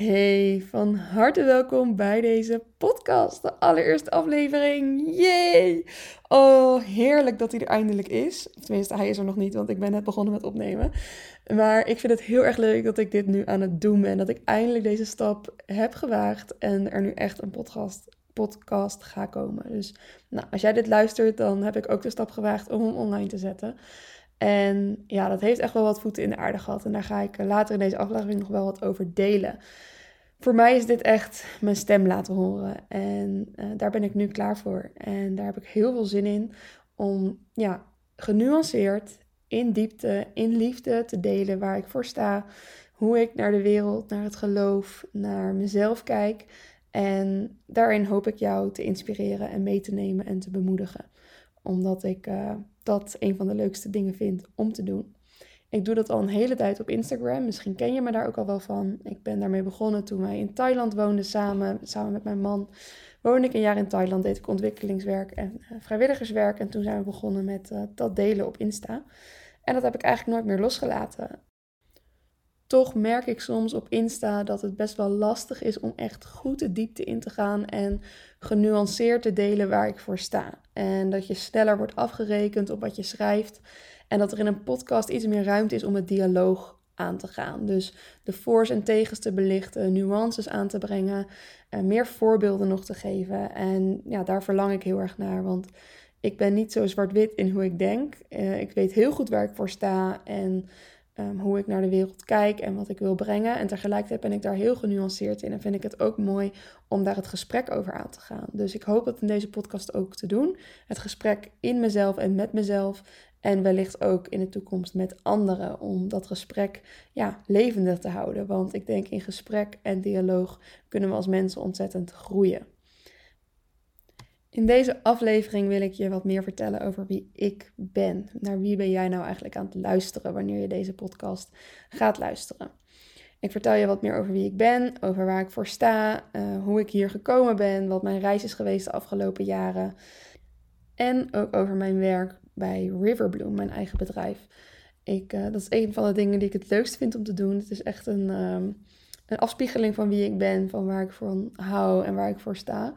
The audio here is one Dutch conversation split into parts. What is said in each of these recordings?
Hey, van harte welkom bij deze podcast, de allereerste aflevering. Yay! Oh, heerlijk dat hij er eindelijk is. Tenminste, hij is er nog niet, want ik ben net begonnen met opnemen. Maar ik vind het heel erg leuk dat ik dit nu aan het doen ben. Dat ik eindelijk deze stap heb gewaagd en er nu echt een podcast, podcast ga komen. Dus nou, als jij dit luistert, dan heb ik ook de stap gewaagd om hem online te zetten. En ja, dat heeft echt wel wat voeten in de aarde gehad. En daar ga ik later in deze aflevering nog wel wat over delen. Voor mij is dit echt mijn stem laten horen. En uh, daar ben ik nu klaar voor. En daar heb ik heel veel zin in om ja, genuanceerd, in diepte, in liefde te delen waar ik voor sta. Hoe ik naar de wereld, naar het geloof, naar mezelf kijk. En daarin hoop ik jou te inspireren en mee te nemen en te bemoedigen. Omdat ik uh, dat een van de leukste dingen vind om te doen. Ik doe dat al een hele tijd op Instagram. Misschien ken je me daar ook al wel van. Ik ben daarmee begonnen toen wij in Thailand woonden samen, samen met mijn man. Woonde ik een jaar in Thailand, deed ik ontwikkelingswerk en uh, vrijwilligerswerk. En toen zijn we begonnen met uh, dat delen op Insta. En dat heb ik eigenlijk nooit meer losgelaten. Toch merk ik soms op Insta dat het best wel lastig is om echt goed de diepte in te gaan en genuanceerd te delen waar ik voor sta. En dat je sneller wordt afgerekend op wat je schrijft. En dat er in een podcast iets meer ruimte is om het dialoog aan te gaan. Dus de voor's en tegens te belichten, nuances aan te brengen, uh, meer voorbeelden nog te geven. En ja, daar verlang ik heel erg naar, want ik ben niet zo zwart-wit in hoe ik denk. Uh, ik weet heel goed waar ik voor sta en um, hoe ik naar de wereld kijk en wat ik wil brengen. En tegelijkertijd ben ik daar heel genuanceerd in en vind ik het ook mooi om daar het gesprek over aan te gaan. Dus ik hoop dat in deze podcast ook te doen. Het gesprek in mezelf en met mezelf. En wellicht ook in de toekomst met anderen om dat gesprek ja, levendig te houden. Want ik denk in gesprek en dialoog kunnen we als mensen ontzettend groeien. In deze aflevering wil ik je wat meer vertellen over wie ik ben. Naar wie ben jij nou eigenlijk aan het luisteren wanneer je deze podcast gaat luisteren? Ik vertel je wat meer over wie ik ben, over waar ik voor sta, uh, hoe ik hier gekomen ben, wat mijn reis is geweest de afgelopen jaren. En ook over mijn werk bij Riverbloom, mijn eigen bedrijf. Ik, uh, dat is een van de dingen die ik het leukst vind om te doen. Het is echt een, um, een afspiegeling van wie ik ben, van waar ik van hou en waar ik voor sta.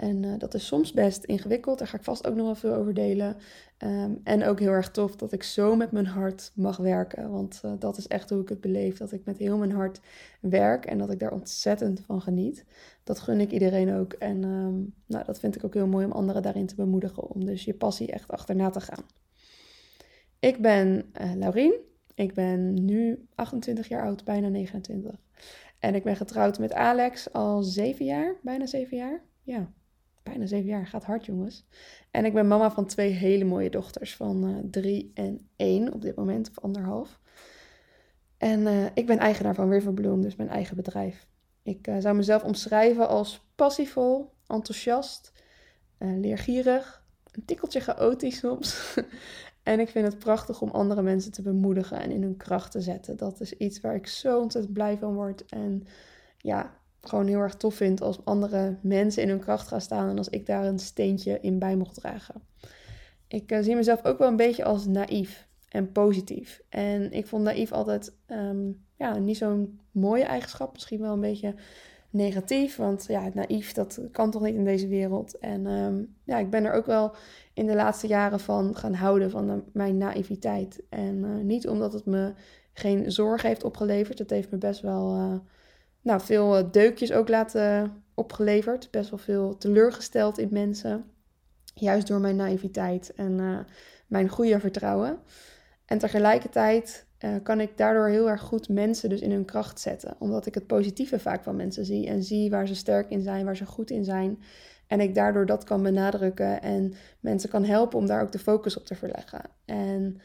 En uh, dat is soms best ingewikkeld. Daar ga ik vast ook nog wel veel over delen. Um, en ook heel erg tof dat ik zo met mijn hart mag werken. Want uh, dat is echt hoe ik het beleef. Dat ik met heel mijn hart werk en dat ik daar ontzettend van geniet. Dat gun ik iedereen ook. En um, nou, dat vind ik ook heel mooi om anderen daarin te bemoedigen. Om dus je passie echt achterna te gaan. Ik ben uh, Laurien. Ik ben nu 28 jaar oud, bijna 29. En ik ben getrouwd met Alex al zeven jaar, bijna zeven jaar. Ja, bijna zeven jaar. Gaat hard, jongens. En ik ben mama van twee hele mooie dochters van uh, drie en één op dit moment, of anderhalf. En uh, ik ben eigenaar van Riverbloom, dus mijn eigen bedrijf. Ik uh, zou mezelf omschrijven als passievol, enthousiast, leergierig, een tikkeltje chaotisch soms. en ik vind het prachtig om andere mensen te bemoedigen en in hun kracht te zetten. Dat is iets waar ik zo ontzettend blij van word. En ja, gewoon heel erg tof vind als andere mensen in hun kracht gaan staan en als ik daar een steentje in bij mocht dragen. Ik uh, zie mezelf ook wel een beetje als naïef en positief. En ik vond naïef altijd um, ja, niet zo'n mooie eigenschap, misschien wel een beetje negatief, want ja, naïef dat kan toch niet in deze wereld. En um, ja, ik ben er ook wel in de laatste jaren van gaan houden van de, mijn naïviteit. En uh, niet omdat het me geen zorg heeft opgeleverd, het heeft me best wel nou, veel eh, deukjes ook laten opgeleverd. Best wel veel teleurgesteld in mensen. Juist door mijn naïviteit en uh, mijn goede vertrouwen. En tegelijkertijd uh, kan ik daardoor heel erg goed mensen dus in hun kracht zetten. Omdat ik het positieve vaak van mensen zie. En zie waar ze sterk in zijn, waar ze goed in zijn. En ik daardoor dat kan benadrukken. En mensen kan helpen om daar ook de focus op te verleggen. En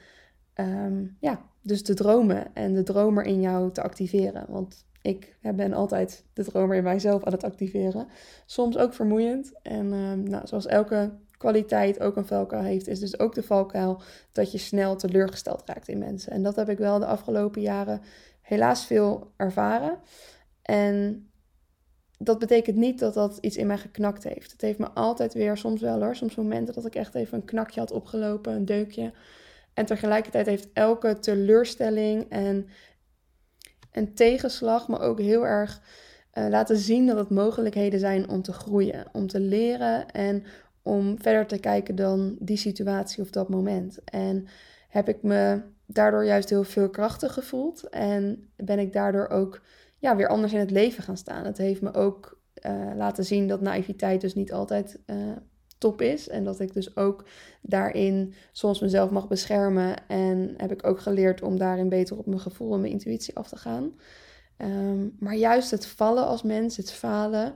um, ja, dus de dromen en de dromer in jou te activeren. Want ik ben altijd de dromer in mijzelf aan het activeren. Soms ook vermoeiend. En uh, nou, zoals elke kwaliteit ook een valkuil heeft, is dus ook de valkuil dat je snel teleurgesteld raakt in mensen. En dat heb ik wel de afgelopen jaren helaas veel ervaren. En dat betekent niet dat dat iets in mij geknakt heeft. Het heeft me altijd weer, soms wel hoor, soms momenten dat ik echt even een knakje had opgelopen, een deukje. En tegelijkertijd heeft elke teleurstelling en een tegenslag, maar ook heel erg uh, laten zien dat het mogelijkheden zijn om te groeien, om te leren en om verder te kijken dan die situatie of dat moment. En heb ik me daardoor juist heel veel krachtig gevoeld en ben ik daardoor ook ja, weer anders in het leven gaan staan. Het heeft me ook uh, laten zien dat naïviteit dus niet altijd uh, top is. En dat ik dus ook daarin soms mezelf mag beschermen. En heb ik ook geleerd om daarin beter op mijn gevoel en mijn intuïtie af te gaan. Um, maar juist het vallen als mens, het falen,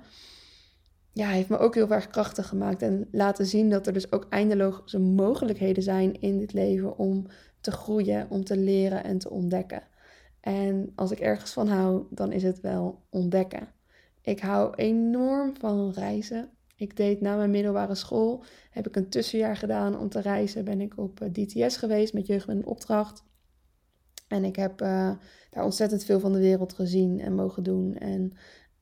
ja, heeft me ook heel erg krachtig gemaakt. En laten zien dat er dus ook eindeloze mogelijkheden zijn in dit leven om te groeien, om te leren en te ontdekken. En als ik ergens van hou, dan is het wel ontdekken. Ik hou enorm van reizen. Ik deed na mijn middelbare school, heb ik een tussenjaar gedaan om te reizen. Ben ik op eh, DTS geweest met jeugd met een opdracht. En ik heb uh, daar ontzettend veel van de wereld gezien en mogen doen. En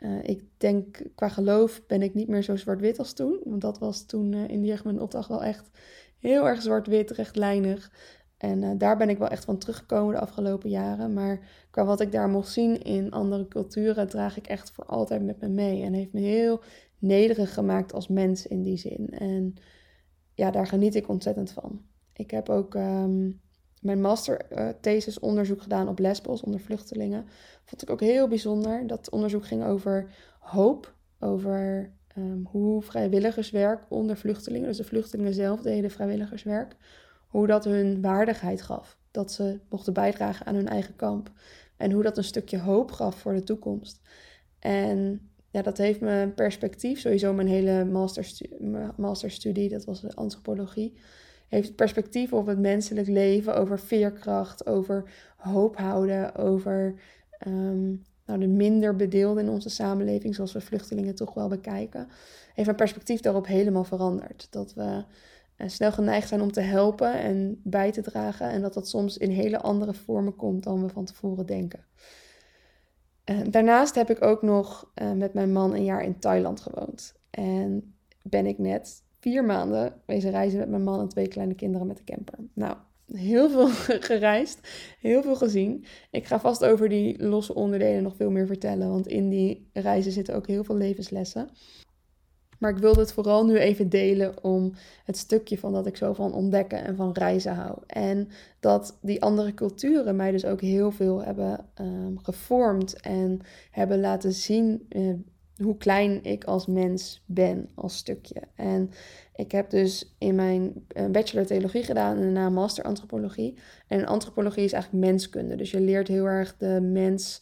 uh, ik denk, qua geloof ben ik niet meer zo zwart-wit als toen. Want dat was toen in de jeugd een opdracht wel echt heel erg zwart-wit, rechtlijnig. En daar ben ik wel echt van teruggekomen de afgelopen jaren. Maar qua wat ik daar mocht zien in andere culturen, draag ik echt voor altijd met me mee. En heeft me heel nederig gemaakt als mens in die zin. En ja, daar geniet ik ontzettend van. Ik heb ook um, mijn masterthesis onderzoek gedaan op Lesbos onder vluchtelingen. Vond ik ook heel bijzonder. Dat onderzoek ging over hoop, over um, hoe vrijwilligerswerk onder vluchtelingen, dus de vluchtelingen zelf deden vrijwilligerswerk, hoe dat hun waardigheid gaf. Dat ze mochten bijdragen aan hun eigen kamp. En hoe dat een stukje hoop gaf voor de toekomst. En ja, dat heeft me perspectief. Sowieso mijn hele masterstudie, masterstudie dat was antropologie. Heeft perspectief op het menselijk leven, over veerkracht, over hoop houden, over um, nou, de minder bedeelden in onze samenleving, zoals we vluchtelingen toch wel bekijken. Heeft mijn perspectief daarop helemaal veranderd. Dat we uh, snel geneigd zijn om te helpen en bij te dragen. En dat dat soms in hele andere vormen komt dan we van tevoren denken. Uh, daarnaast heb ik ook nog uh, met mijn man een jaar in Thailand gewoond. En ben ik net vier maanden wezen reizen met mijn man en twee kleine kinderen met de camper. Nou, heel veel gereisd, heel veel gezien. Ik ga vast over die losse onderdelen nog veel meer vertellen, want in die reizen zitten ook heel veel levenslessen. Maar ik wilde het vooral nu even delen om het stukje van dat ik zo van ontdekken en van reizen hou. En dat die andere culturen mij dus ook heel veel hebben um, gevormd en hebben laten zien uh, hoe klein ik als mens ben, als stukje. En ik heb dus in mijn uh, bachelor theologie gedaan en daarna master antropologie. En antropologie is eigenlijk menskunde. Dus je leert heel erg de mens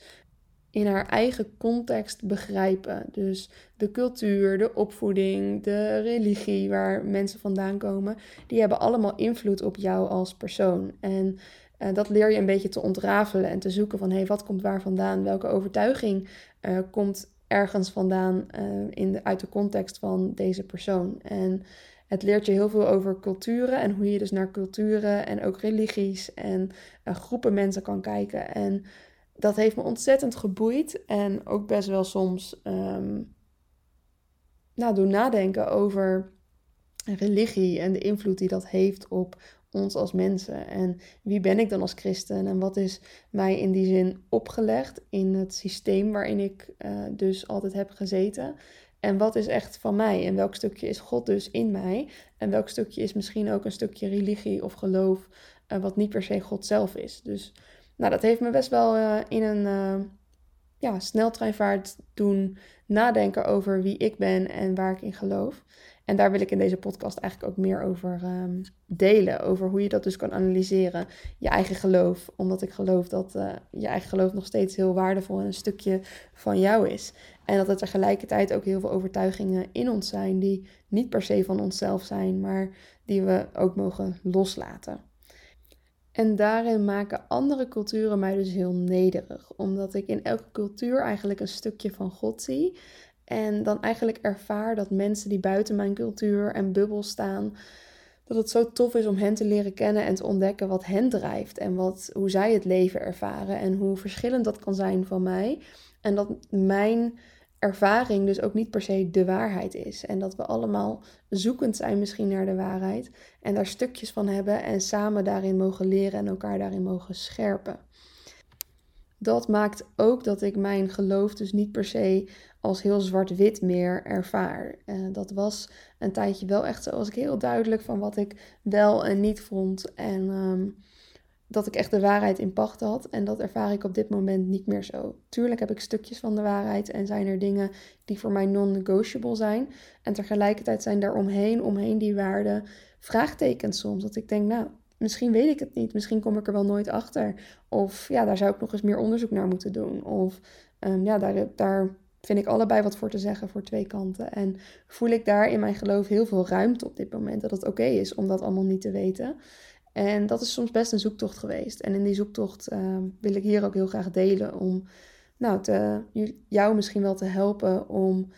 in haar eigen context begrijpen. Dus de cultuur, de opvoeding, de religie waar mensen vandaan komen, die hebben allemaal invloed op jou als persoon. En uh, dat leer je een beetje te ontrafelen en te zoeken van hé, hey, wat komt waar vandaan? Welke overtuiging uh, komt ergens vandaan uh, in de, uit de context van deze persoon? En het leert je heel veel over culturen en hoe je dus naar culturen en ook religies en groepen mensen kan kijken. En dat heeft me ontzettend geboeid en ook best wel soms um, nou, doen nadenken over religie en de invloed die dat heeft op ons als mensen. En wie ben ik dan als christen en wat is mij in die zin opgelegd in het systeem waarin ik uh, dus altijd heb gezeten. En wat is echt van mij? En welk stukje is God dus in mij? En welk stukje is misschien ook een stukje religie of geloof, uh, wat niet per se God zelf is? Dus nou, dat heeft me best wel uh, in een uh, ja, sneltreinvaart doen nadenken over wie ik ben en waar ik in geloof. En daar wil ik in deze podcast eigenlijk ook meer over um, delen. Over hoe je dat dus kan analyseren. Je eigen geloof. Omdat ik geloof dat uh, je eigen geloof nog steeds heel waardevol en een stukje van jou is. En dat er tegelijkertijd ook heel veel overtuigingen in ons zijn die niet per se van onszelf zijn, maar die we ook mogen loslaten. En daarin maken andere culturen mij dus heel nederig, omdat ik in elke cultuur eigenlijk een stukje van God zie. En dan eigenlijk ervaar dat mensen die buiten mijn cultuur en bubbel staan, dat het zo tof is om hen te leren kennen en te ontdekken wat hen drijft en wat, hoe zij het leven ervaren en hoe verschillend dat kan zijn van mij. En dat mijn ervaring dus ook niet per se de waarheid is. En dat we allemaal zoekend zijn misschien naar de waarheid. En daar stukjes van hebben en samen daarin mogen leren en elkaar daarin mogen scherpen. dat maakt ook dat ik mijn geloof dus niet per se als heel zwart-wit meer ervaar. Uh, dat was een tijdje wel echt zo. Was ik heel duidelijk van wat ik wel en niet vond. En ehm, dat ik echt de waarheid in pacht had. En dat ervaar ik op dit moment niet meer zo. Tuurlijk heb ik stukjes van de waarheid en zijn er dingen die voor mij non-negotiable zijn. En tegelijkertijd zijn daar omheen, omheen die waarden, vraagtekens soms. Dat ik denk, nou, misschien weet ik het niet. Misschien kom ik er wel nooit achter. Of ja, daar zou ik nog eens meer onderzoek naar moeten doen. Of um, ja, daar, daar vind ik allebei wat voor te zeggen voor twee kanten. En voel ik daar in mijn geloof heel veel ruimte op dit moment. Dat het oké is om dat allemaal niet te weten. En dat is soms best een zoektocht geweest. En in die zoektocht uh, wil ik hier ook heel graag delen om nou, te, jou misschien wel te helpen om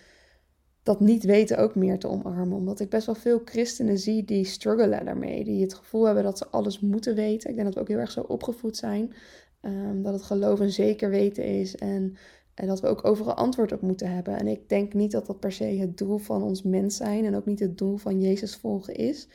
dat niet weten ook meer te omarmen. Omdat ik best wel veel christenen zie die struggelen daarmee. Die het gevoel hebben dat ze alles moeten weten. Ik denk dat we ook heel erg zo opgevoed zijn. Um, dat het geloof een zeker weten is. En, en dat we ook overal antwoord op moeten hebben. En ik denk niet dat dat per se het doel van ons mens zijn. En ook niet het doel van Jezus volgen is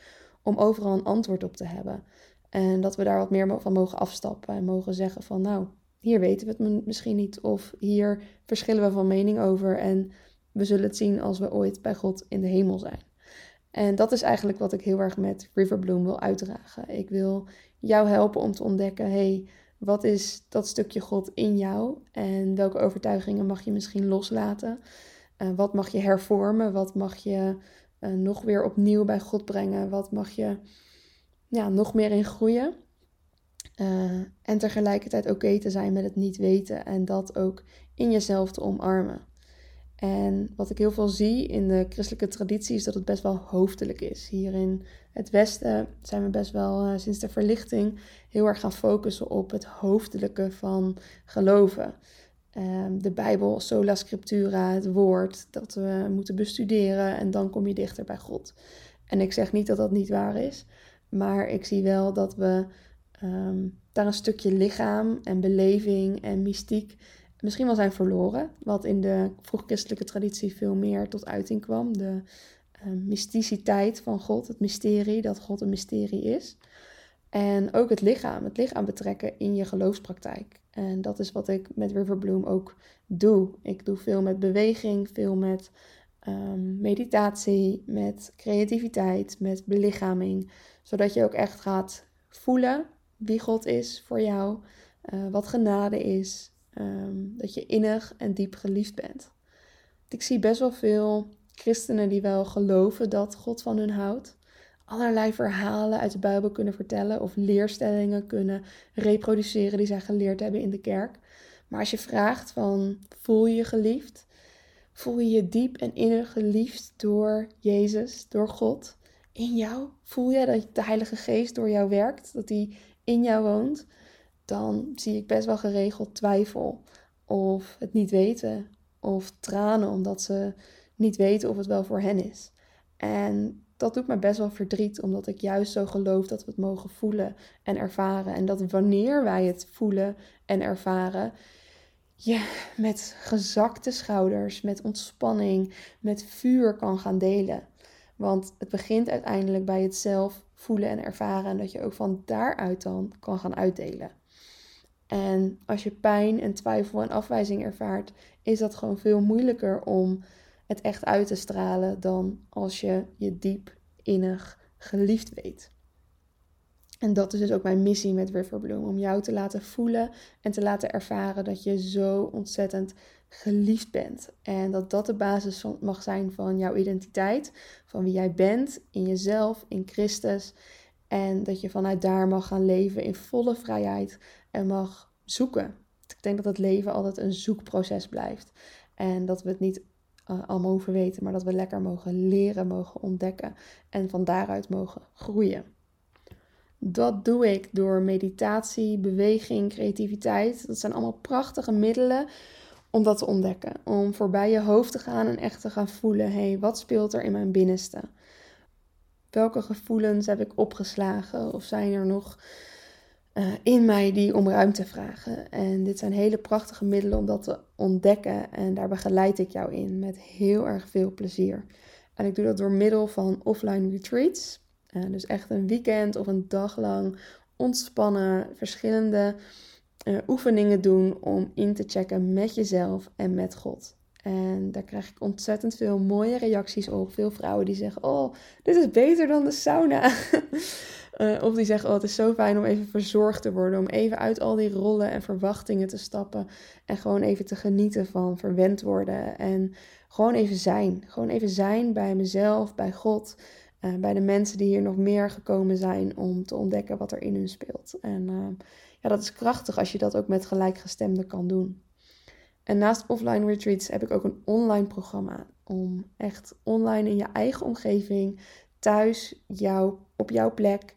om overal een antwoord op te hebben. En dat we daar wat meer van mogen afstappen en mogen zeggen van nou, hier weten we het misschien niet of hier verschillen we van mening over en we zullen het zien als we ooit bij God in de hemel zijn. En dat is eigenlijk wat ik heel erg met Riverbloom wil uitdragen. Ik wil jou helpen om te ontdekken, hey, wat is dat stukje God in jou en welke overtuigingen mag je misschien loslaten? Uh, wat mag je hervormen? Wat mag je uh, nog weer opnieuw bij God brengen? Wat mag je ja, nog meer in groeien? Uh, en tegelijkertijd oké te zijn met het niet weten en dat ook in jezelf te omarmen. En wat ik heel veel zie in de christelijke traditie is dat het best wel hoofdelijk is. Hier in het Westen zijn we best wel uh, sinds de verlichting heel erg gaan focussen op het hoofdelijke van geloven. Ehm, de Bijbel, sola scriptura, het woord, dat we moeten bestuderen en dan kom je dichter bij God. En ik zeg niet dat dat niet waar is, maar ik zie wel dat we ehm, daar een stukje lichaam en beleving en mystiek misschien wel zijn verloren. Wat in de vroeg-christelijke traditie veel meer tot uiting kwam. De uh, mysticiteit van God, het mysterie, dat God een mysterie is. En ook het lichaam, het lichaam betrekken in je geloofspraktijk. En dat is wat ik met Riverbloom ook doe. Ik doe veel met beweging, veel met um, meditatie, met creativiteit, met belichaming. Zodat je ook echt gaat voelen wie God is voor jou, uh, wat genade is. Um, dat je innig en diep geliefd bent. Ik zie best wel veel christenen die wel geloven dat God van hun houdt allerlei verhalen uit de Bijbel kunnen vertellen of leerstellingen kunnen reproduceren die zij geleerd hebben in de kerk. Maar als je vraagt van voel je je geliefd? Voel je je diep en innig geliefd door Jezus, door God? In jou? Voel je dat de Heilige Geest door jou werkt, dat hij in jou woont? Dan zie ik best wel geregeld twijfel of het niet weten of tranen omdat ze niet weten of het wel voor hen is. En dat doet me best wel verdriet, omdat ik juist zo geloof dat we het mogen voelen en ervaren. En dat wanneer wij het voelen en ervaren, je met gezakte schouders, met ontspanning, met vuur kan gaan delen. Want het begint uiteindelijk bij het zelf voelen en ervaren en dat je ook van daaruit dan kan gaan uitdelen. En als je pijn en twijfel en afwijzing ervaart, is dat gewoon veel moeilijker om het echt uit te stralen dan als je je diep innig geliefd weet. En dat is dus ook mijn missie met Riverbloom. Om jou te laten voelen en te laten ervaren dat je zo ontzettend geliefd bent. En dat dat de basis mag zijn van jouw identiteit. Van wie jij bent in jezelf, in Christus. En dat je vanuit daar mag gaan leven in volle vrijheid en mag zoeken. Ik denk dat het leven altijd een zoekproces blijft. En dat we het niet uh, allemaal hoeven weten, maar dat we lekker mogen leren, mogen ontdekken en van daaruit mogen groeien. Dat doe ik door meditatie, beweging, creativiteit. Dat zijn allemaal prachtige middelen om dat te ontdekken. Om voorbij je hoofd te gaan en echt te gaan voelen: hé, hey, wat speelt er in mijn binnenste? Welke gevoelens heb ik opgeslagen? Of zijn er nog uh, in mij die om ruimte vragen. En dit zijn hele prachtige middelen om dat te ontdekken. En daar begeleid ik jou in met heel erg veel plezier. En ik doe dat door middel van offline retreats. Uh, dus echt een weekend of een dag lang ontspannen, verschillende uh, oefeningen doen om in te checken met jezelf en met God. En daar krijg ik ontzettend veel mooie reacties op. Veel vrouwen die zeggen: Oh, dit is beter dan de sauna. uh, of die zeggen: Oh, het is zo fijn om even verzorgd te worden. Om even uit al die rollen en verwachtingen te stappen. En gewoon even te genieten van verwend worden. En gewoon even zijn. Gewoon even zijn bij mezelf, bij God. Uh, bij de mensen die hier nog meer gekomen zijn om te ontdekken wat er in hun speelt. En uh, ja, dat is krachtig als je dat ook met gelijkgestemden kan doen. En naast offline retreats heb ik ook een online programma om echt online in je eigen omgeving, thuis, jou, op jouw plek,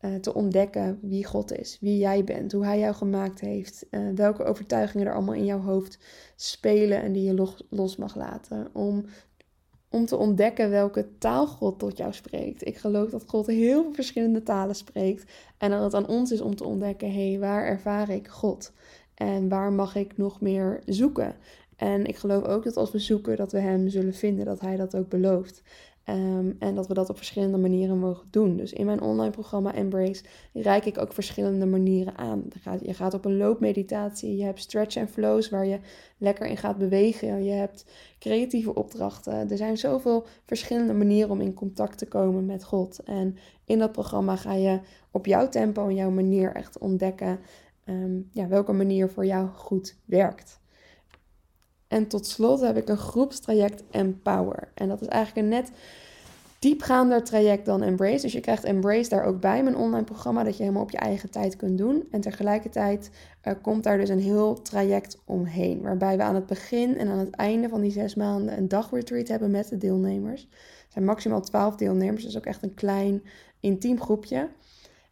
uh, te ontdekken wie God is, wie jij bent, hoe Hij jou gemaakt heeft, uh, welke overtuigingen er allemaal in jouw hoofd spelen en die je los, los mag laten. Om, om te ontdekken welke taal God tot jou spreekt. Ik geloof dat God heel veel verschillende talen spreekt en dat het aan ons is om te ontdekken, hé, hey, waar ervaar ik God? En waar mag ik nog meer zoeken? En ik geloof ook dat als we zoeken, dat we Hem zullen vinden, dat Hij dat ook belooft. Um, en dat we dat op verschillende manieren mogen doen. Dus in mijn online programma Embrace reik ik ook verschillende manieren aan. Je gaat op een loopmeditatie, je hebt stretch en flows waar je lekker in gaat bewegen. Je hebt creatieve opdrachten. Er zijn zoveel verschillende manieren om in contact te komen met God. En in dat programma ga je op jouw tempo en jouw manier echt ontdekken um, ja, welke manier voor jou goed werkt. En tot slot heb ik een groepstraject Empower. En dat is eigenlijk een net diepgaander traject dan Embrace. Dus je krijgt Embrace daar ook bij, mijn online programma, dat je helemaal op je eigen tijd kunt doen. En tegelijkertijd komt daar dus een heel traject omheen. Waarbij we aan het begin en aan het einde van die zes maanden een dagretreat hebben met de deelnemers. Er zijn maximaal twaalf deelnemers, dus ook echt een klein intiem groepje.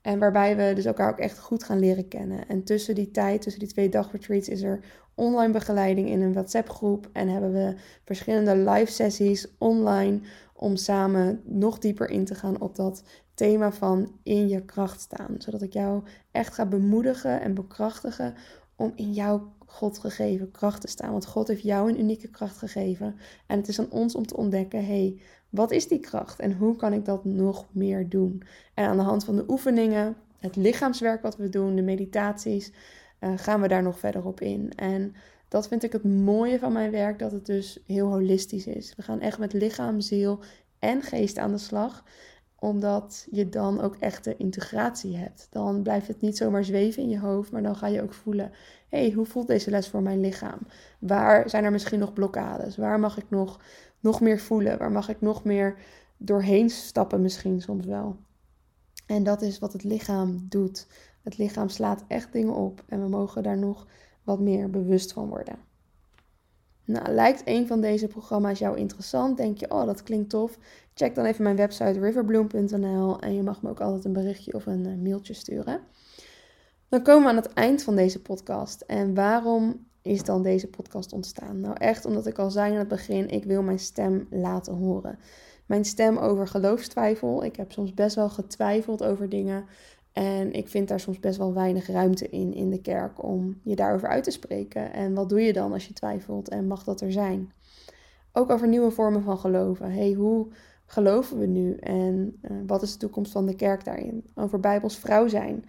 En waarbij we dus elkaar ook echt goed gaan leren kennen. En tussen die tijd, tussen die twee dagretreats, is er online begeleiding in een WhatsApp-groep. En hebben we verschillende live sessies online om samen nog dieper in te gaan op dat thema van in je kracht staan. Zodat ik jou echt ga bemoedigen en bekrachtigen om in jouw God gegeven kracht te staan. Want God heeft jou een unieke kracht gegeven. En het is aan ons om te ontdekken: hey, wat is die kracht en hoe kan ik dat nog meer doen? En aan de hand van de oefeningen, het lichaamswerk wat we doen, de meditaties, uh, gaan we daar nog verder op in. En dat vind ik het mooie van mijn werk, dat het dus heel holistisch is. We gaan echt met lichaam, ziel en geest aan de slag omdat je dan ook echt de integratie hebt. Dan blijft het niet zomaar zweven in je hoofd, maar dan ga je ook voelen: hé, hey, hoe voelt deze les voor mijn lichaam? Waar zijn er misschien nog blokkades? Waar mag ik nog, nog meer voelen? Waar mag ik nog meer doorheen stappen, misschien soms wel? En dat is wat het lichaam doet. Het lichaam slaat echt dingen op en we mogen daar nog wat meer bewust van worden. Nou, lijkt een van deze programma's jou interessant? Denk je, oh, dat klinkt tof? Check dan even mijn website riverbloom.nl en je mag me ook altijd een berichtje of een eh, mailtje sturen. Dan komen we aan het eind van deze podcast. En waarom is dan deze podcast ontstaan? Nou, echt omdat ik al zei in het begin, ik wil mijn stem laten horen. Mijn stem over geloofstwijfel. Ik heb soms best wel getwijfeld over dingen. En ik vind daar soms best wel weinig ruimte in in de kerk om je daarover uit te spreken. En wat doe je dan als je twijfelt en mag dat er zijn? Ook over nieuwe vormen van geloven. hey, hoe geloven we nu en uh, wat is de toekomst van de kerk daarin? Over Bijbels vrouw zijn.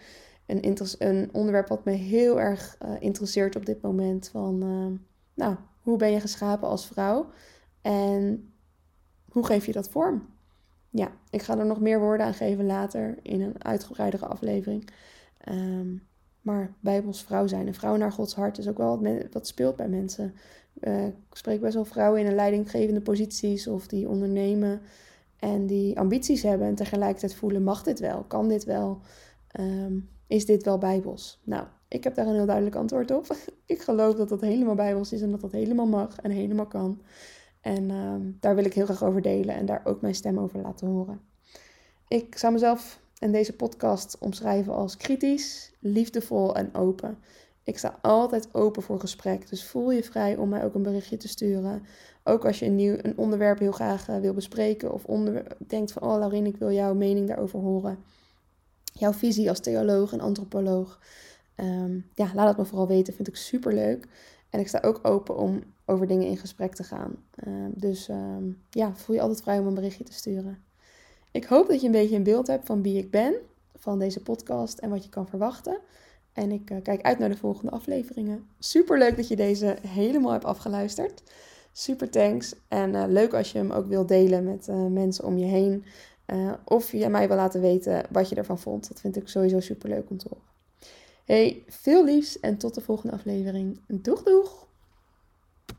Een, een onderwerp wat me heel erg uh, interesseert op dit moment. Van, uh, nou, hoe ben je geschapen als vrouw? En hoe geef je dat vorm? Ja, ik ga er nog meer woorden aan geven later in een uitgebreidere aflevering. Um, maar bijbels vrouw zijn, een vrouw naar Gods hart, is ook wel wat, wat speelt bij mensen. Uh, ik spreek best wel vrouwen in een leidinggevende posities of die ondernemen en die ambities hebben en tegelijkertijd voelen, mag dit wel? Kan dit wel? Um, is dit wel bijbels? Nou, ik heb daar een heel duidelijk antwoord op. ik geloof dat dat helemaal bijbels is en dat dat helemaal mag en helemaal kan. En uh, daar wil ik heel graag over delen en daar ook mijn stem over laten horen. Ik zou mezelf en deze podcast omschrijven als kritisch, liefdevol en open. Ik sta altijd open voor gesprek, dus voel je vrij om mij ook een berichtje te sturen. Ook als je een, nieuw, een onderwerp heel graag uh, wil bespreken of denkt van, oh Laurin, ik wil jouw mening daarover horen. Jouw visie als theoloog en antropoloog. Um, ja, laat het me vooral weten, vind ik super leuk. En ik sta ook open om over dingen in gesprek te gaan. Um, dus um, ja, voel je altijd vrij om een berichtje te sturen. Ik hoop dat je een beetje een beeld hebt van wie ik ben, van deze podcast en wat je kan verwachten. En ik eh, kijk uit naar de volgende afleveringen. Super leuk dat je deze helemaal hebt afgeluisterd. Super thanks. En eh, leuk als je hem ook wilt delen met uh, mensen om je heen. of je mij wil laten weten wat je ervan vond. Dat vind ik sowieso super leuk om te horen. Hey, veel liefs en tot de volgende aflevering. Doeg doeg!